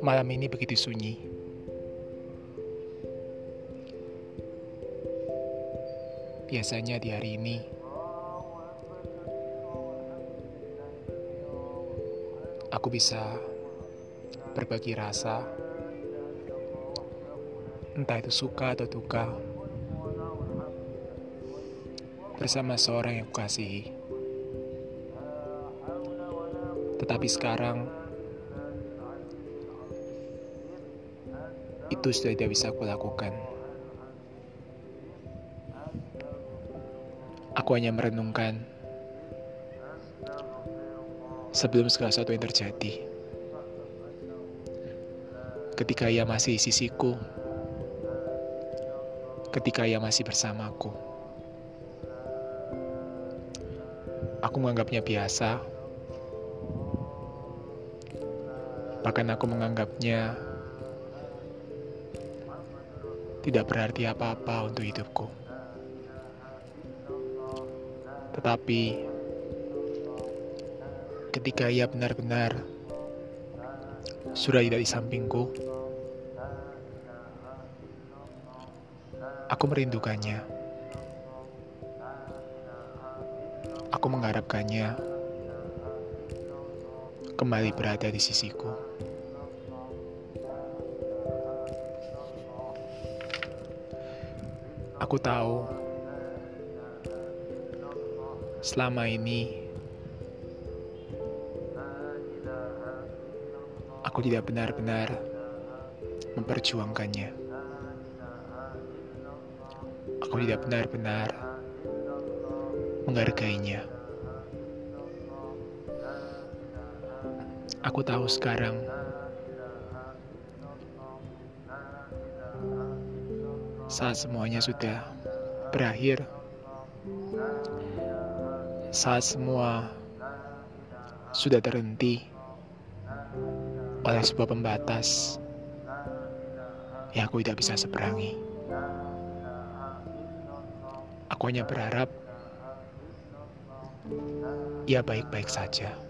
Malam ini begitu sunyi. Biasanya di hari ini, aku bisa berbagi rasa, entah itu suka atau duka, bersama seorang yang kukasihi. Tetapi sekarang, itu sudah tidak bisa aku lakukan. Aku hanya merenungkan sebelum segala sesuatu yang terjadi. Ketika ia masih di sisiku, ketika ia masih bersamaku. Aku menganggapnya biasa, bahkan aku menganggapnya tidak berarti apa-apa untuk hidupku. Tetapi ketika ia benar-benar sudah tidak di sampingku, aku merindukannya. Aku mengharapkannya kembali berada di sisiku. Aku tahu selama ini aku tidak benar-benar memperjuangkannya. Aku tidak benar-benar menghargainya. Aku tahu sekarang saat semuanya sudah berakhir, saat semua sudah terhenti oleh sebuah pembatas yang aku tidak bisa seberangi. Aku hanya berharap ia baik-baik saja.